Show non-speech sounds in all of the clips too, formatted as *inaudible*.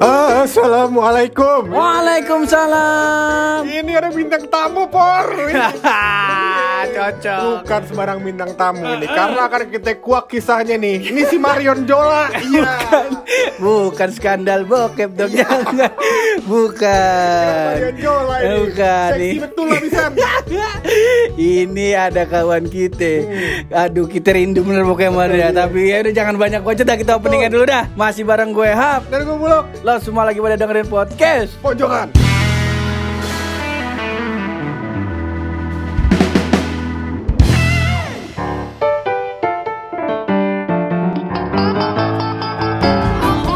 Assalamualaikum. Waalaikumsalam. Ini ada bintang tamu, Por. *laughs* Cocok. Bukan sembarang bintang tamu ini, karena akan kita kuak kisahnya nih. Ini si Marion Jola. Iya. Bukan skandal bokep dong jangan. Bukan. Marion Jola ini. Bukan Seksi betul. *laughs* Ini ada kawan kita. Aduh, kita rindu bener pokoknya sama dia. Tapi ya udah jangan banyak bacot dah kita openingnya dulu dah. Masih bareng gue Hap. Dan gue bulog. Lo semua lagi pada dengerin podcast. Pojokan.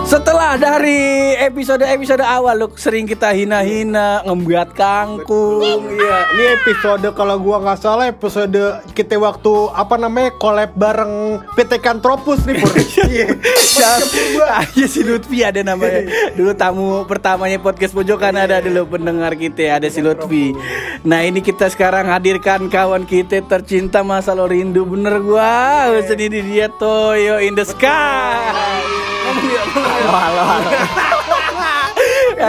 Setelah dari episode-episode awal lu sering kita hina-hina, ngembuat kangkung, iya. Ini episode kalau gua nggak salah episode kita waktu apa namanya collab bareng PT Kantropus nih, Pur. *laughs* Iya. Aja si Lutfi ada namanya. Dulu tamu pertamanya podcast pojokan ada dulu pendengar kita ada si Lutfi. Nah ini kita sekarang hadirkan kawan kita tercinta masa lo rindu bener gua. Sendiri dia Toyo in the sky. Ngomong ya, ngomong ya.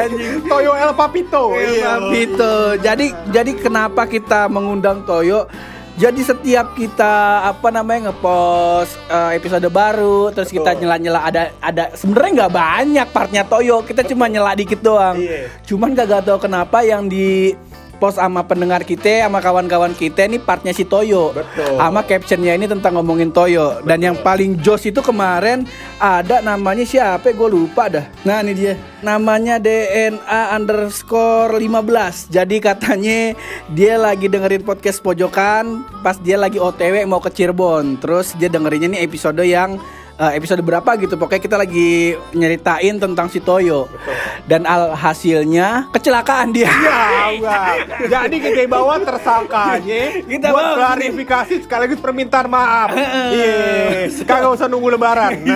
Anjing. Toyo El Papito. Iya, Vito. Jadi jadi kenapa kita mengundang Toyo? Jadi setiap kita apa namanya ngepost eh, episode baru, terus kita nyela-nyela ada ada sebenarnya nggak banyak partnya Toyo, kita cuma nyela dikit doang. Iya. Cuman gak tahu kenapa yang di post sama pendengar kita sama kawan-kawan kita ini partnya si Toyo. Betul. Sama captionnya ini tentang ngomongin Toyo. Dan yang paling jos itu kemarin ada namanya siapa? Gue lupa dah. Nah ini dia. Namanya DNA underscore 15. Jadi katanya dia lagi dengerin podcast pojokan pas dia lagi OTW mau ke Cirebon. Terus dia dengerinnya nih episode yang eh, episode berapa gitu. Pokoknya kita lagi nyeritain tentang si Toyo. Dan alhasilnya kecelakaan dia. Ya. Jadi kita bawa tersangkanya. Kita buat bawa. klarifikasi sekaligus permintaan maaf. Iya, kagak usah nunggu lebaran. *laughs*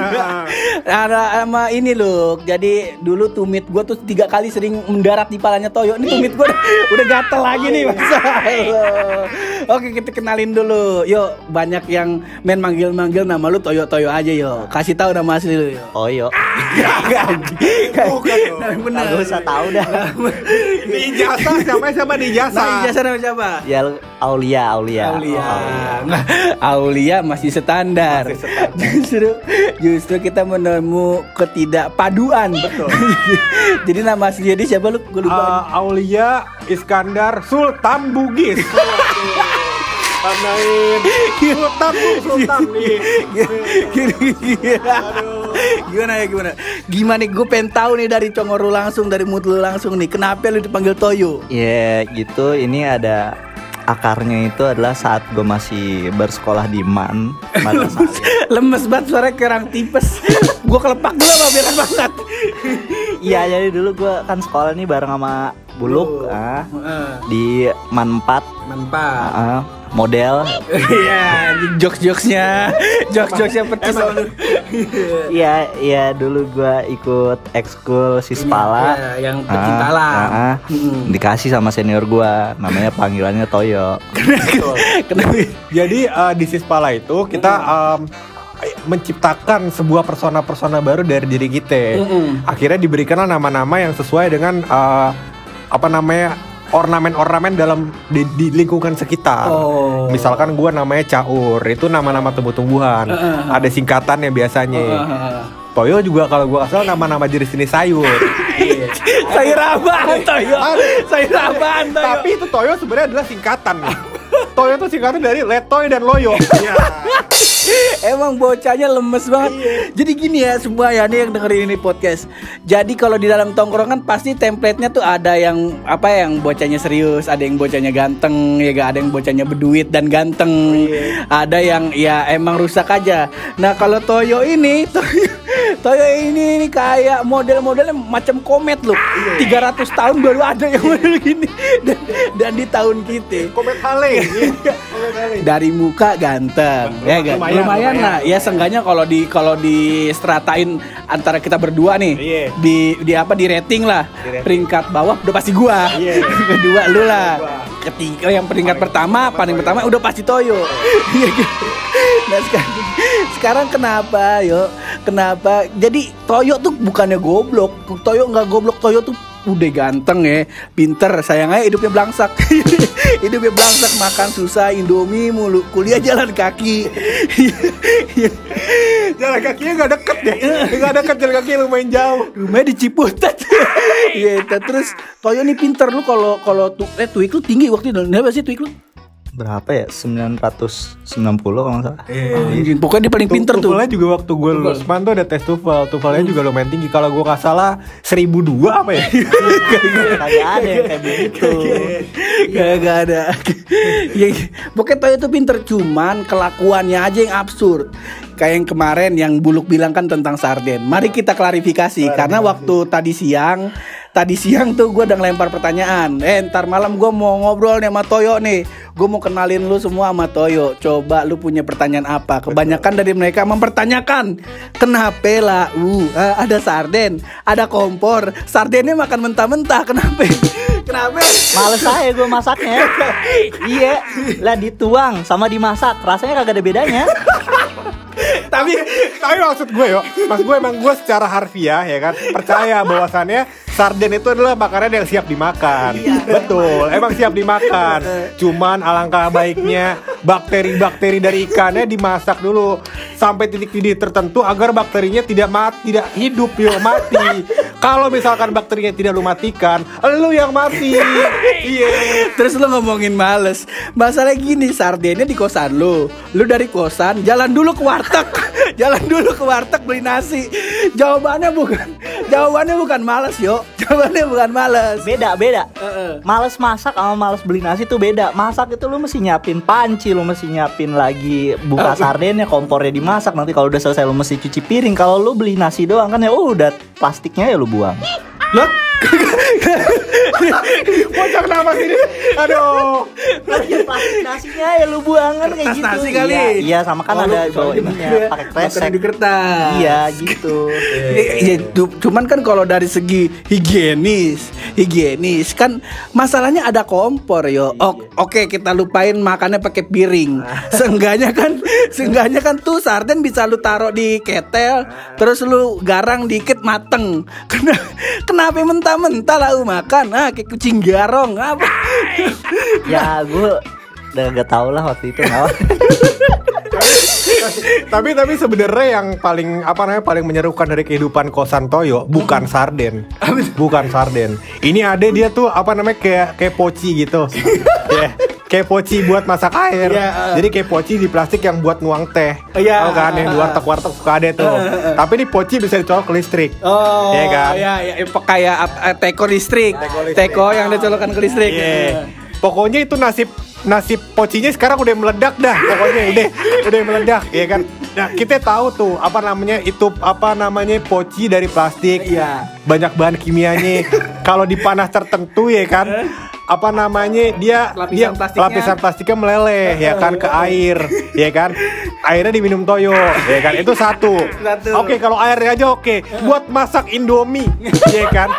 Nah, ada sama ini loh jadi dulu tumit gue tuh tiga kali sering mendarat di palanya Toyo. Ini tumit gue udah, udah gatel lagi nih masa *laughs* Allah. oke kita kenalin dulu. Yuk banyak yang main manggil manggil nama lu Toyo Toyo aja yuk kasih tahu nama asli lu yuk Toyo. *laughs* bukan bener Gak usah tahu dah. di ijazah siapa sama di ijazah. Nah, ijazah nama siapa? Ya Aulia, Aulia. Aulia. Oh, Nah, Aulia masih standar. Justru justru kita menemu ketidakpaduan. Betul. *laughs* Jadi nama aslinya dia siapa lu? Gue lupa. Uh, Aulia Iskandar Sultan Bugis. *laughs* Tandain Sultan tuh Sultan nih. gimana ya gimana? Gimana gue pengen tahu nih dari congor lu langsung dari mood lu langsung nih. Kenapa lu dipanggil Toyo? Ya gitu, ini ada akarnya itu adalah saat gue masih bersekolah di MAN *laughs* Madrasah Aliyah. Lemes banget suara kerang tipes. *laughs* gue kelepak dulu sama biar banget. Iya jadi dulu gue kan sekolah nih bareng sama Buluk ah, di MAN 4 Mantap. ah, model Iya, jokes-jokesnya, jokes-jokesnya pedes sama lu. Iya iya dulu gue ikut ekskul Sispala Iya, yang pecinta Ah, alam. ah, ah. Mm. dikasih sama senior gue namanya panggilannya Toyo? Jadi uh, di Sispala itu kita um, menciptakan sebuah persona-persona baru dari diri kita. Mm-mm. Akhirnya diberikanlah nama-nama yang sesuai dengan uh, apa namanya ornamen-ornamen dalam di, di lingkungan sekitar. Oh. Misalkan gua namanya Caur, itu nama-nama tumbuh-tumbuhan. Uh-uh. Ada singkatannya biasanya. Toyo juga kalau gua asal nama-nama jenis jenis sayur. *laughs* Sayur apaan Toyo? Sayur apaan Toyo? Tapi itu Toyo sebenarnya adalah singkatan. Toyo itu singkatan dari Letoy dan Loyo. *laughs* *laughs* Emang bocahnya lemes banget. Jadi gini ya semua ya nih yang dengerin ini podcast. Jadi kalau di dalam tongkrongan pasti template-nya tuh ada yang apa yang bocahnya serius, ada yang bocahnya ganteng, ya gak ada yang bocahnya berduit dan ganteng. Ada yang ya emang rusak aja. Nah, kalau Toyo ini *laughs* Toyo, Toyo ini, ini kayak model-modelnya macam komet loh. 300 tahun baru ada yang model gini. Dan, dan di tahun kita Komet Hale. *laughs* Komet Hale. dari muka ganteng ya gak? Lumayan, lumayan, lumayan. lah ya seenggaknya kalau di kalau di stratain antara kita berdua nih Iya. di di apa di rating lah Di rating. peringkat bawah udah pasti gua Iya. *laughs* kedua lu lah. Ketiga yang peringkat pertama paling pertama udah pasti Toyo. *laughs* Nah sekarang sekarang kenapa yo? Kenapa? Jadi Toyo tuh bukannya goblok. Toyo nggak goblok Toyo tuh udah ganteng ya pinter sayangnya hidupnya belangsak *laughs* hidupnya belangsak makan susah indomie mulu kuliah jalan kaki *laughs* Jalan kakinya nggak deket deh. Nggak deket jalan kakinya lumayan jauh. rumahnya di Ciputat *laughs* Iya, terus Toyo nih pinter lu kalau kalau tu, eh Twik lu tinggi waktu itu. Berapa sih Twik lu? Berapa ya? 990 kalau nggak salah. Anjing, Pokoknya dia paling pinter tuh. Tuvalnya juga waktu gue lulus man tuh ada tes tuval. Tuvalnya juga lumayan tinggi. Kalau gue nggak salah 1002 apa ya? Kagak ada yang kayak begitu. Gak, gak ada. ya, pokoknya Toyo tuh pinter cuman kelakuannya aja yang absurd. Kayak yang kemarin yang Buluk bilang kan tentang sarden. Mari kita klarifikasi karena waktu tadi siang Tadi siang tuh gue udah ngelempar pertanyaan. Eh ntar malam gue mau ngobrol nih sama Toyo nih. Gue mau kenalin lu semua sama Toyo. Coba lu punya pertanyaan apa? Kebanyakan dari mereka mempertanyakan. Kenapa lah uh, Ada sarden Ada kompor. Sardennya makan mentah-mentah Kenapa *laughs* Kenapa Males aja gue masaknya. *laughs* iya, lah dituang sama dimasak, rasanya kagak ada bedanya. *laughs* tapi tapi maksud gue yo, mas gue emang gue secara harfiah ya kan? Percaya bahwasannya sarden itu adalah makanan yang siap dimakan. Betul, emang siap dimakan. Cuman alangkah baiknya bakteri-bakteri dari ikannya dimasak dulu sampai titik-titik tertentu agar bakterinya tidak mati, tidak hidup yo mati. Kalau misalkan bakterinya tidak lu matikan, lu yang mati. Iya. Terus lu ngomongin males Masalah gini sardennya di kosan lu Lu dari kosan jalan dulu ke warteg Jalan dulu ke warteg beli nasi Jawabannya bukan Jawabannya bukan males yo Jawabannya bukan males Beda, beda. Heeh. Males masak sama males beli nasi tuh beda. Masak itu lu mesti nyiapin panci, lu mesti nyiapin lagi buka sardennya, kompornya dimasak. Nanti kalau udah selesai lu mesti cuci piring. Kalau lu beli nasi doang kan ya udah plastiknya ya lu buang. Lah? Kenapa sih ini? Aduh. Plastik nasinya ya lu buang kan kayak gitu. nasi kali. Iya, iya sama kan Oh, ada bawa ininya pakai kresek. di kertas Iya gitu. Iya, cu- cuman kan kalau dari segi higienis, higienis kan masalahnya ada kompor yo. O- Oke kita lupain makannya pakai piring. *laughs* Seenggaknya kan, seenggaknya kan tuh sarden bisa lu taruh di ketel, terus lu garang dikit mateng. *laughs* Kena, kenapa mentah-mentah lah lu makan? Ah kayak kucing garong apa? *laughs* ya gue udah gak tau lah waktu itu *laughs* tapi tapi sebenarnya yang paling apa namanya paling menyerukan dari kehidupan kosan Toyo bukan sarden, *laughs* bukan sarden. Ini ada dia tuh apa namanya kayak kayak poci gitu, ya kayak poci buat masak air. Iya, uh. Jadi kayak poci di plastik yang buat nuang teh. Iya, Tahu kan yang di uh, warteg warteg suka ada tuh. Tapi ini poci bisa dicolok ke listrik. Oh, Iya kan? ya, ya, eh, kayak eh, teko listrik, Teko listrik. teko yang dicolokkan ke listrik. Iya. Pokoknya itu nasib nasib pocinya sekarang udah meledak dah. Pokoknya udah udah meledak ya kan. Nah, kita tahu tuh apa namanya itu apa namanya poci dari plastik. Iya. Banyak bahan kimianya. *laughs* Kalau di panas tertentu ya kan apa namanya dia Lapisan dia plastiknya. lapisan plastiknya meleleh ya kan ke air ya kan airnya diminum toyo ya kan itu satu, Satu. oke kalau airnya aja oke buat masak indomie ya kan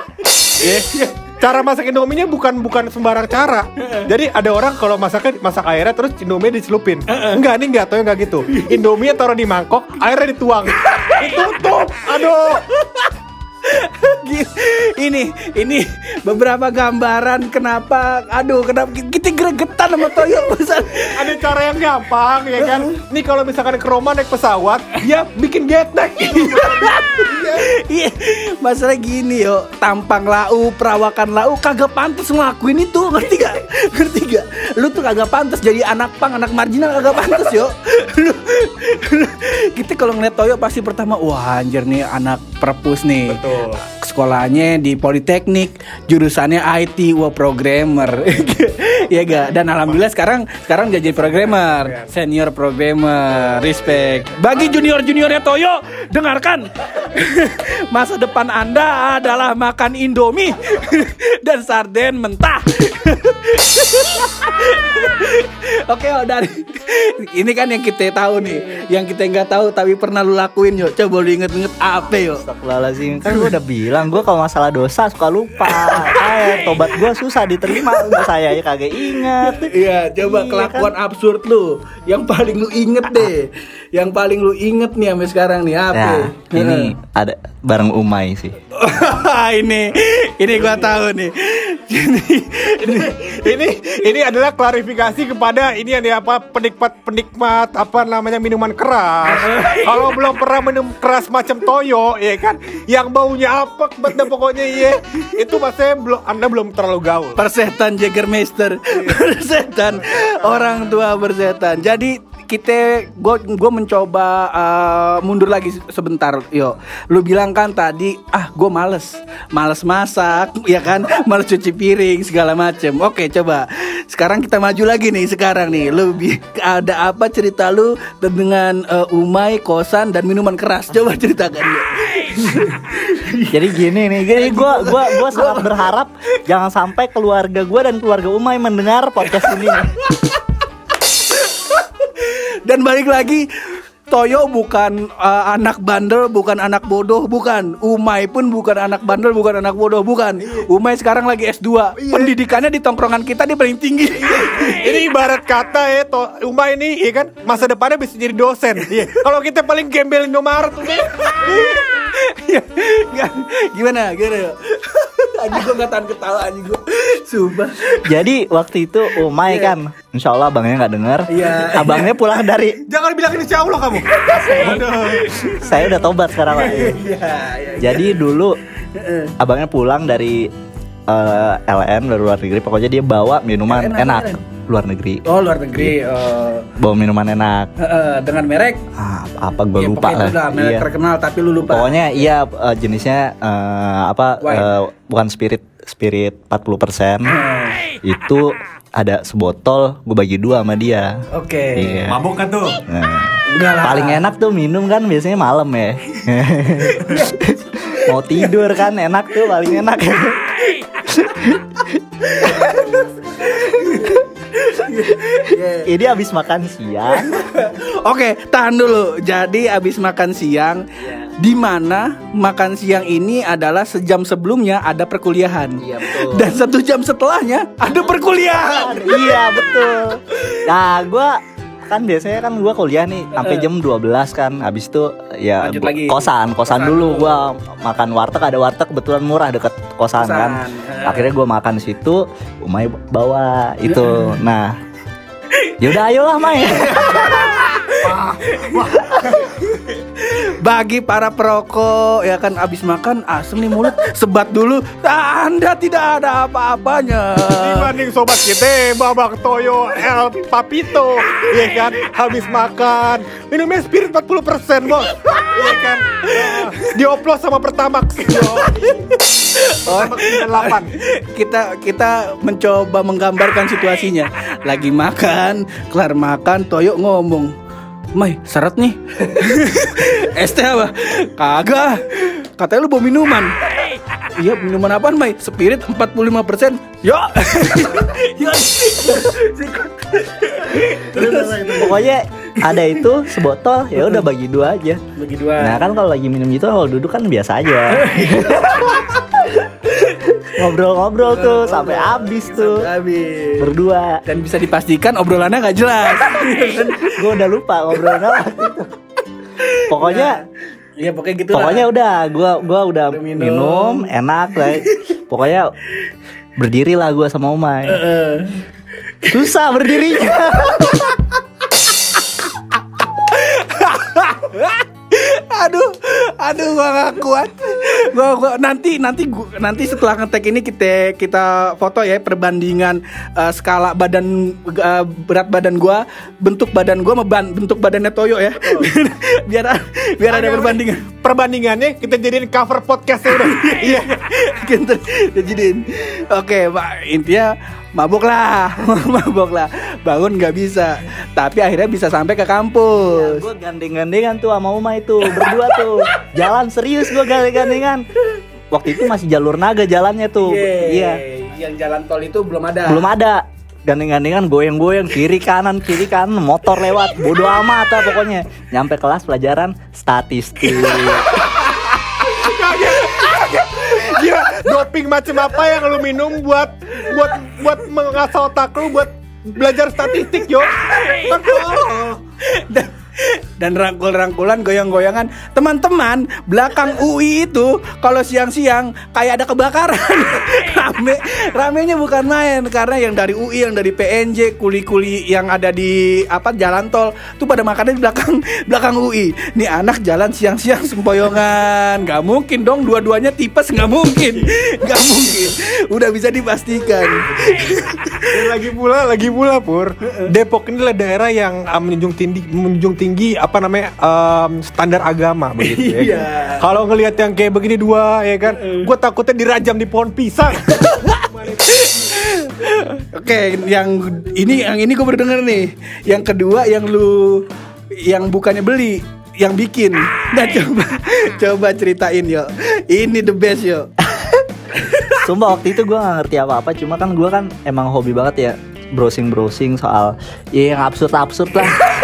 Ya. Cara masak Indominya bukan bukan sembarang cara. Jadi ada orang kalau masaknya masak airnya terus Indomie dicelupin. Enggak, ini enggak, toyo enggak gitu. Indomie taruh di mangkok, airnya dituang. Ditutup. Aduh. Ini ini beberapa gambaran kenapa aduh kenapa kita gregetan sama Toyo. *laughs* Ada cara yang gampang ya kan. *laughs* Nih kalau misalkan ke Roma naik pesawat, dia bikin getek. *laughs* iya masalah gini yo tampang lau perawakan lau kagak pantas ngelakuin itu ngerti gak ngerti gak lu tuh kagak pantas jadi anak pang anak marginal kagak pantas yo Lu- lu- kita kalau ngeliat Toyo pasti pertama wah anjir nih anak perpus nih Betul. Sekolahnya di Politeknik jurusannya IT wah programmer. *laughs* Ya gak? Dan alhamdulillah sekarang sekarang dia jadi programmer. Senior programmer respect. Bagi junior juniornya Toyo dengarkan. *laughs* Masa depan anda adalah makan Indomie *laughs* dan sarden mentah Oke, oh, dari ini kan yang kita tahu nih, yang kita nggak tahu tapi pernah lu lakuin yuk. Coba lu inget-inget apa yuk? Astagfirullahaladzim Kan gue udah bilang Gue kalau masalah dosa suka lupa Buset, tobat gua susah diterima Gua saya ya kagak ingat Iya, coba Iya, kelakuan absurd lu. Yang paling lu inget deh. Yang paling lu inget nih sampai sekarang nih apa? Nah, ini ada bareng Umay sih *laughs* ini ini gua tahu nih. Ini ini ini adalah klarifikasi kepada ini yang apa penikmat penikmat apa namanya minuman keras. Kalau belum pernah minum keras macam toyo, ya kan, yang baunya apa betul pokoknya iya, itu maksudnya belum anda belum terlalu gaul. persetan Jägermeister. persetan orang tua persetan. Jadi kita gue gue mencoba uh, mundur lagi se- sebentar yo. Lu bilang kan tadi ah gue males. Males masak *laughs* ya kan? Males cuci piring segala macem. Oke coba. Sekarang kita maju lagi nih sekarang nih. Lu ada apa cerita lu dengan uh, umai kosan dan minuman keras? Coba ceritakan. Yuk. *laughs* Jadi gini nih, gini gua gua gua sangat berharap jangan sampai keluarga gua dan keluarga Umay mendengar podcast ini. *laughs* Dan balik lagi Toyo bukan uh, anak bandel, bukan anak bodoh, bukan. Umay pun bukan anak bandel, bukan anak bodoh, bukan. Umay sekarang lagi S2. Pendidikannya di tongkrongan kita dia paling tinggi. Ini ibarat kata ya, to, Uma ini ya kan masa depannya bisa jadi dosen. Iya. Kalau kita paling gembel Indomaret tuh. Iya. Nggak, gimana? Gimana? *laughs* Anjing gue gak tahan ketawa anjing gue Sumpah Jadi waktu itu Umay kan, Insya Allah abangnya nggak denger. Iya. Abangnya pulang dari, Jangan bilang ini Allah kamu. *laughs* saya udah tobat sekarang Pak. Iya iya. Jadi dulu abangnya pulang dari eh, LN dari luar negeri, pokoknya dia bawa minuman enak LN? Luar negeri, Oh luar negeri oh. bawa minuman enak. Heeh, Dengan merek Ah, apa gue ya, lupa lah. merek Iya. terkenal tapi lu lupa Pokoknya iya eh, jenisnya eh, apa eh, bukan spirit spirit 40% itu ada sebotol gue bagi dua sama dia. Oke Iya. Mabuk kan tuh. Nah, Enggak lah paling enak tuh minum kan biasanya malam ya. *laughs* Mau tidur kan enak tuh paling enak. *laughs* *laughs* Ini habis makan siang. Oke, tahan dulu. Jadi abis makan siang, di mana makan siang ini adalah sejam sebelumnya ada perkuliahan. Iya, betul. Dan satu jam setelahnya ada perkuliahan. iya betul. Nah gue kan biasanya kan gua kuliah nih sampai jam 12 kan. Habis itu ya Lanjut lagi. kosan, Kosan kosan dulu. gua makan warteg ada warteg kebetulan murah deket kosan, Kosan, kan. akhirnya gua makan di situ Umay bawa itu. *laughs* Nah yaudah ayolah *laughs* Bagi para perokok ya kan abis makan asem nih mulut sebat dulu. Anda tidak ada apa-apanya. Dibanding sobat kita Babak Toyo El Papito Iya kan Habis makan Minumnya spirit 40% bos Iya kan Ah, Dioplos sama Pertamax 98 kita kita mencoba menggambarkan situasinya. Lagi makan, kelar makan, Toyo ngomong, Mai, syarat nih. *laughs* Es teh apa? Kagak. Katanya lu bawa minuman. Iya, minuman apaan, Mai? Spirit 45%. Yo. *laughs* Yo. pokoknya ada itu sebotol ya udah bagi dua aja Bagi dua. nah kan kalau lagi minum gitu kalau duduk kan biasa aja *laughs* ngobrol-ngobrol tuh sampai habis tuh Habis. berdua Dan bisa dipastikan obrolannya nggak jelas. *laughs* gue udah lupa ngobrolin apa waktu itu. pokoknya Iya, pokoknya gitu pokoknya lah. udah gua gua udah Udah minum. minum. enak lah pokoknya berdiri lah gua sama Umay Eh. susah berdirinya *laughs* aduh aduh gua gak kuat gua, gua nanti nanti gua, nanti setelah ngetek ini kita kita foto ya perbandingan eh, skala badan eh, berat badan gua bentuk badan gua sama ban- bentuk badannya Toyo ya. *laughs* Biar biar ada perbandingan. Perbandingannya kita jadiin cover podcastnya udah. *laughs* Iya. Gitu, jadiin. Oke pak intinya mabuk lah *laughs* mabuk lah. Bangun nggak bisa. Tapi akhirnya bisa sampai ke kampus. Gue gandeng-gandengan tuh sama Umay tuh berdua tuh. Jalan serius gua gandeng-gandengan. Waktu itu masih jalur naga jalannya tuh. Iya. yang jalan tol itu belum ada. Belum ada. Gandeng-gandengan goyang-goyang kiri kanan kiri kanan motor lewat. Bodo amat lah pokoknya. Nyampe kelas pelajaran statistik doping macam apa yang lu minum buat buat buat mengasah otak lu buat belajar statistik yo? Dan, dan rangkul-rangkulan goyang-goyangan. Teman-teman belakang UI itu kalau siang-siang kayak ada kebakaran. *laughs* Rame ramenya bukan main karena yang dari UI yang dari PNJ kuli-kuli yang ada di apa jalan tol tuh pada makannya di belakang belakang UI nih anak jalan siang-siang sempoyongan. Nggak mungkin dong dua-duanya tipes nggak mungkin. *laughs* Nggak mungkin. Udah bisa dipastikan. Lagi pula lagi pula pur. Depok ini adalah daerah yang uh, menjunjung tinggi menjunjung tinggi apa namanya um, standar agama begitu ya. *laughs* Iya. Kalau ngelihat yang kayak begini dua ya kan, gue takutnya dirajam di pohon pisang. *laughs* Oke, yang ini yang ini gue baru denger nih. Yang kedua yang lu yang bukannya beli, yang bikin. Nah coba coba ceritain yo. Ini the best yo. *laughs* Sumpah waktu itu gue gak ngerti apa-apa Cuma kan gue kan emang hobi banget ya Browsing-browsing soal Ya yang absurd-absurd lah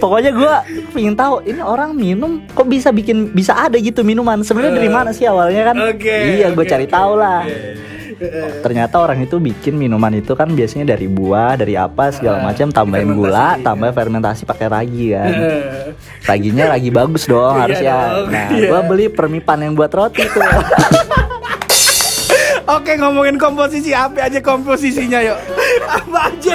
Pokoknya gue pengen tahu ini orang minum kok bisa bikin bisa ada gitu minuman sebenarnya dari mana sih awalnya kan? Oke, iya gue oke, cari oke, tahu lah. oke. Ternyata orang itu bikin minuman itu kan biasanya dari buah, dari apa segala macam, tambahin gula, Ah, fermentasi. tambah fermentasi pakai ragi kan. Eh, Raginya ragi bagus dong Iya harusnya. Nah, iya. gua beli permipan yang buat roti tuh. *laughs* Oke ngomongin komposisi apa aja komposisinya yuk. Apa aja?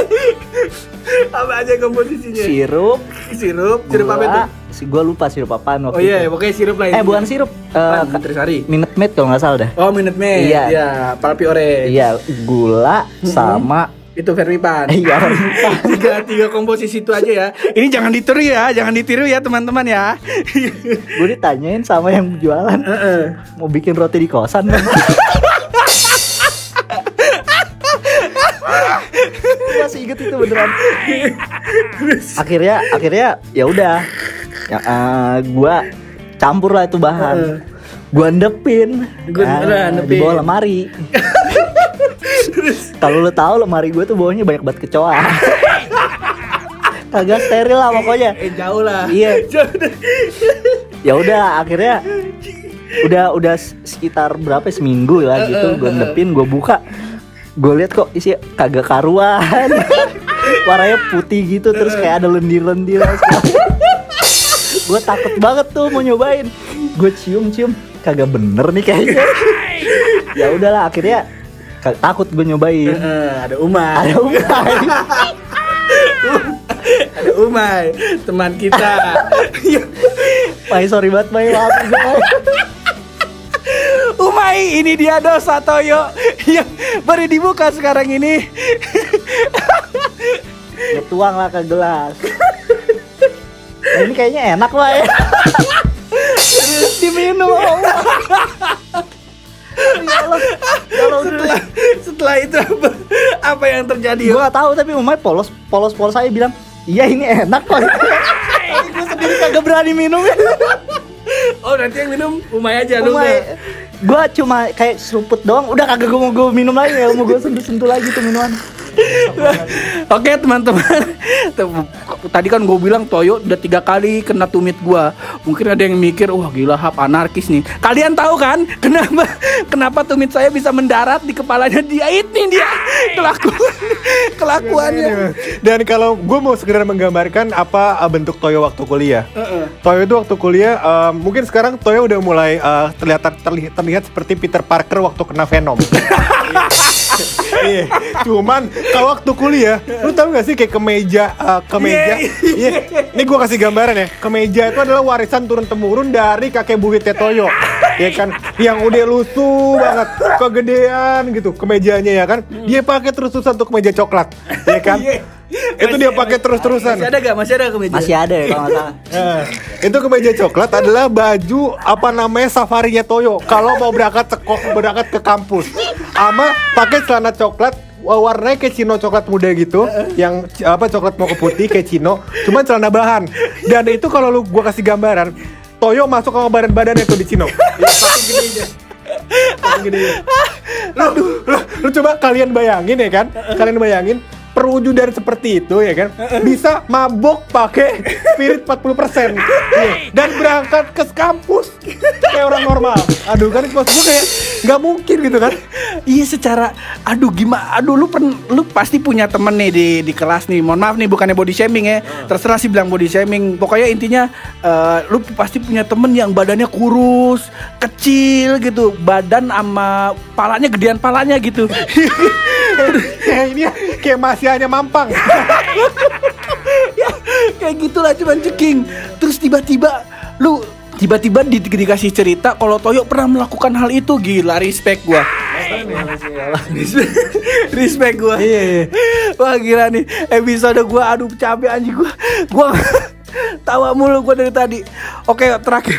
*laughs* Apa aja komposisinya? sirup, Sirup, sirup apa itu? si gua lupa sirup apaan waktu Oh iya, itu. pokoknya sirup lah. Eh bukan sirup, eh, Apaan? ka- Nutrisari. Minute Maid kalau nggak salah dah. Oh, Minute Maid. Iya. Iya, palpi orange. Iya, gula sama Itu Fermipan. Iya, *laughs* tiga tiga komposisi itu aja ya. Ini jangan ditiru ya, jangan ditiru ya teman-teman ya. gue ditanyain sama yang jualan Heeh. mau bikin roti di kosan *laughs* masih inget itu beneran. *laughs* Akhirnya akhirnya ya udah. Ya, eh, gua campur lah itu bahan. Gua endepin Gua- Nah, di bawah lemari. Kalau lu tahu lemari gue tuh bawahnya banyak banget kecoa. Kagak steril lah pokoknya. Eh jauh lah. Iya. *laughs* Ya udah akhirnya udah udah sekitar berapa ya, seminggu lah gitu gue nepin gue buka gue lihat kok isi kagak karuan. *laughs* Warnanya putih gitu terus kayak ada lendir-lendir. *laughs* Gue takut banget tuh mau nyobain. Gue cium-cium kagak bener nih kayaknya. *laughs* Ya udahlah akhirnya takut gue nyobain. Heeh, ada Umay. ada umai Ada Umay, teman kita. Mai sorry banget Mai. Maafin gue Mai. Umay, ini dia dosa Toyo yang baru dibuka sekarang ini. Gue tuang lah ke gelas. Nah, ini kayaknya enak lah ya. Diminum. Ya Allah. Kalau setelah setelah itu apa, apa yang terjadi? gue gak tahu tapi Umay polos polos polos saya bilang iya ini enak kok *laughs* gue sendiri kagak berani minum. Ya Oh nanti yang minum Umay aja lu. Gue cuma kayak seruput doang. Udah kagak gue mau gue minum lagi. Ya mau gue sentuh sentuh lagi tuh minuman *laughs* Oke teman-teman. Tadi kan gue bilang Toyo udah tiga kali kena tumit gua. Mungkin ada yang mikir Wah gila hap anarkis nih. Kalian tahu kan *laughs* Kenapa Kenapa tumit saya bisa mendarat di kepalanya dia Ini dia Kelakuan *laughs* Kelakuannya. Dan kalau gue mau sekedar menggambarkan apa uh, bentuk Toyo waktu kuliah. Toyo itu waktu kuliah, uh, mungkin sekarang Toyo udah mulai uh, terlihat terlihat, terlihat seperti Peter Parker waktu kena Venom. Iya, cuman kalau waktu kuliah, lu tahu gak sih kayak kemeja, uh, kemeja, iya, ini gue kasih gambaran ya, kemeja itu adalah warisan turun temurun dari kakek buyutnya Toyo, ya kan, yang udah lusuh banget, kegedean gitu, kemejanya ya kan, dia pakai terus terusan untuk kemeja coklat, ya kan, itu dia pakai terus terusan. Masih ada gak? Masih ada kemeja? masih ada ya kalau nggak salah. Nah, *laughs* itu kemeja coklat adalah baju apa namanya safarinya Toyo. Kalau mau berangkat sekok berangkat ke kampus. Ama pakai celana coklat wa- warnanya kayak cino coklat muda gitu. Yang apa coklat mau ke putih kayak cino cuman celana bahan. Dan itu kalau lu gua kasih gambaran Toyo masuk ke badan badannya tuh di cino Ya, gedenya. lu, lu, lu coba kalian bayangin ya kan? Kalian bayangin perwujudan seperti itu ya kan? Bisa mabok pakai spirit 40% Nih, *laughs* dan berangkat ke kampus. Kayak orang normal. Aduh kan maksud gue kayak nggak mungkin gitu kan? Iya secara aduh gimana aduh lu pen, lu pasti punya temen nih di di kelas nih. Mohon maaf nih bukannya body shaming ya. Terserah sih bilang body shaming. Pokoknya intinya eh, lu pasti punya temen yang badannya kurus kecil gitu. Badan sama palanya gedean palanya gitu *laughs* kayak ini ya, kayak masih hanya mampang. Ya kayak gitulah cuman ceking. Terus tiba-tiba lu tiba-tiba di, dikasih cerita kalau Toyo pernah melakukan hal itu. Gila respect gua. Respect, gua. Iya, iya. wah gila nih. Episode gua aduh capek anjing gua. Gua *laughs* tawa mulu gua dari tadi. Oke terakhir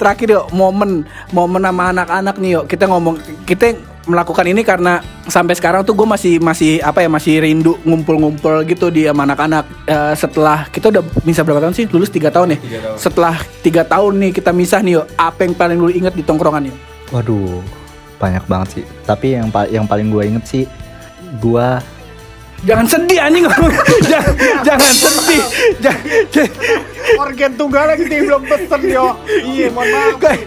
terakhir yuk momen momen sama anak-anak nih yuk. Kita ngomong kita melakukan ini karena sampai sekarang tuh gue masih masih apa ya masih rindu ngumpul-ngumpul gitu di sama anak-anak. Eh, setelah kita udah bisa berapa tahun sih? Lulus tiga tahun ya? Setelah tiga tahun nih kita misah nih apa yang paling lu inget di tongkrongan yuk Waduh, banyak banget sih. Tapi yang pa- yang paling gue inget sih, gue jangan sedih anjing *laughs* jangan, jangan sedih jangan, organ tunggal kita yang belum pesen yo iya mohon maaf Guys,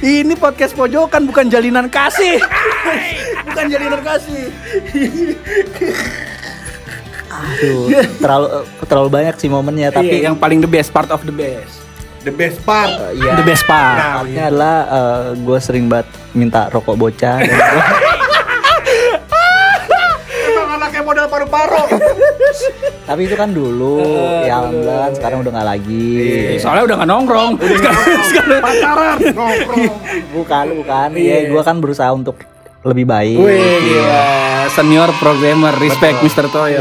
ini podcast pojokan bukan jalinan kasih. bukan jalinan kasih. aduh terlalu terlalu banyak sih momennya. Tapi Tapi yang paling the best part of the best. the best part eh, ya, The best part. partnya adalah gue sering banget minta rokok bocah. dan *laughs* model paru-paru *laughs* tapi itu kan dulu, ya alhamdulillah kan sekarang udah nggak lagi. Soalnya udah gak nongkrong. *laughs* Sekarang, sekarang. pacaran nongkrong *laughs* Bukan, bukan. Iya, gue kan berusaha untuk lebih baik. Wih, gila. Senior programmer, respect Mr. Toyo.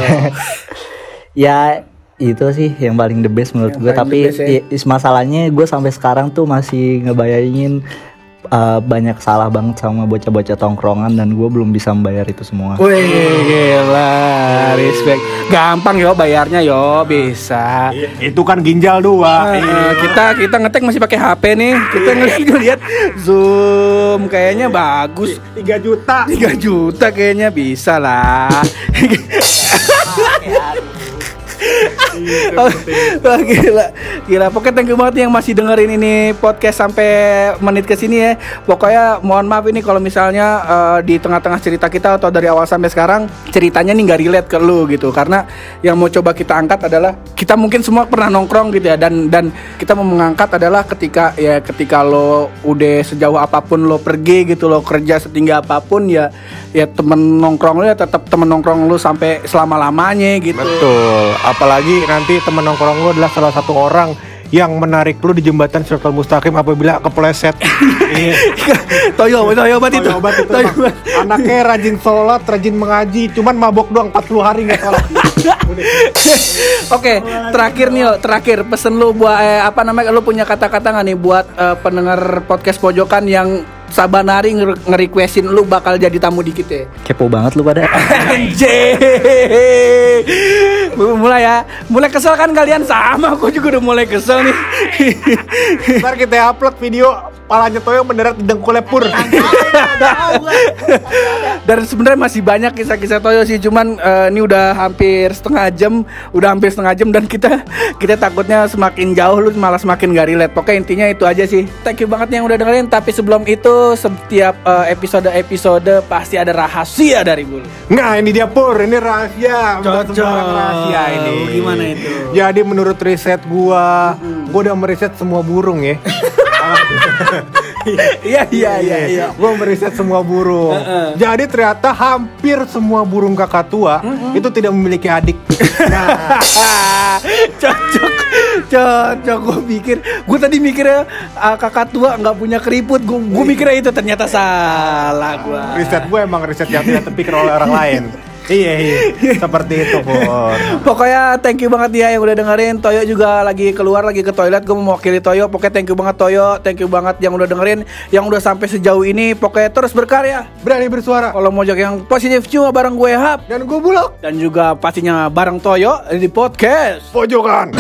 ya itu sih yang paling the best menurut gue tapi best ya. masalahnya gue sampai sekarang tuh masih ngebayangin uh, banyak salah banget sama bocah-bocah tongkrongan dan gue belum bisa membayar itu semua Wih, gila. Respect. Gampang yo bayarnya yo, bisa. itu kan ginjal dua Eh, kita kita ngetek masih pakai HP nih. Kita ngeliat ngeliat zoom kayaknya bagus. 3 juta 3 juta kayaknya bisa lah. *laughs* Oh, Wah, gila, gila. Pokoknya thank you banget yang masih dengerin ini podcast sampai menit ke sini ya. Pokoknya mohon maaf ini kalau misalnya eh, di tengah-tengah cerita kita atau dari awal sampai sekarang ceritanya nih nggak relate ke lu gitu. Karena yang mau coba kita angkat adalah kita mungkin semua pernah nongkrong gitu ya dan dan kita mau mengangkat adalah ketika ya ketika lo udah sejauh apa pun lo pergi gitu lo kerja setinggi apa pun ya ya temen nongkrong lo ya tetap temen nongkrong lo sampai selama lamanya gitu. Betul, apalagi nanti temen nongkrong lu adalah salah satu orang yang menarik lu di jembatan Siratal Mustaqim apabila kepleset. *laughs* Iya. Toyo, Toyo obat itu. Toyo obat itu Toyo emang. Anaknya rajin sholat, rajin mengaji, cuman mabok doang 40 hari nggak sholat. *laughs* Oke, terakhir nih, terakhir pesen lu buat eh, apa namanya? Lu punya kata-kata nggak nih buat eh, pendengar podcast pojokan yang sabanari nge- nge-requestin lu bakal jadi tamu di kita. kepo banget lu pada Anjing. *laughs* mulai ya. Mulai kesel kan kalian sama aku juga udah mulai kesel nih. Ntar kita upload video palanya Toyo mendarat di dengkulnya pur. *laughs* Dan sebenarnya masih banyak kisah-kisah Toyo sih, cuman eh, ini udah hampir setengah jam, udah hampir setengah jam dan kita kita takutnya semakin jauh lu malah semakin gak relate. Pokoknya intinya itu aja sih. Thank you banget yang udah dengerin. Tapi sebelum itu setiap eh, episode-episode pasti ada rahasia dari gue. Nah ini dia pur, ini rahasia. Cocok. rahasia ini. Gimana itu? Jadi menurut riset gua, gua udah meriset semua burung ya. *laughs* Iya iya iya iya. Gue meriset semua burung. Jadi ternyata hampir semua burung kakak tua itu tidak memiliki adik. Nah, *laughs* cocok cocok gue pikir gue tadi mikirnya ah, kakak tua nggak punya keriput gue gue mikirnya itu ternyata salah gue riset gue emang riset yang tidak terpikir oleh orang lain. Iya, iya. Seperti itu, Pur. Pokoknya thank you banget ya yang udah dengerin Toyo juga lagi keluar lagi ke toilet Gue mau mewakili Toyo Pokoknya thank you banget Toyo Thank you banget yang udah dengerin Yang udah sampai sejauh ini Pokoknya terus berkarya Berani bersuara. Kalau mau jaga yang positif cuma bareng gue Hap Dan gue bulog. Dan juga pastinya bareng Toyo di podcast Pojokan.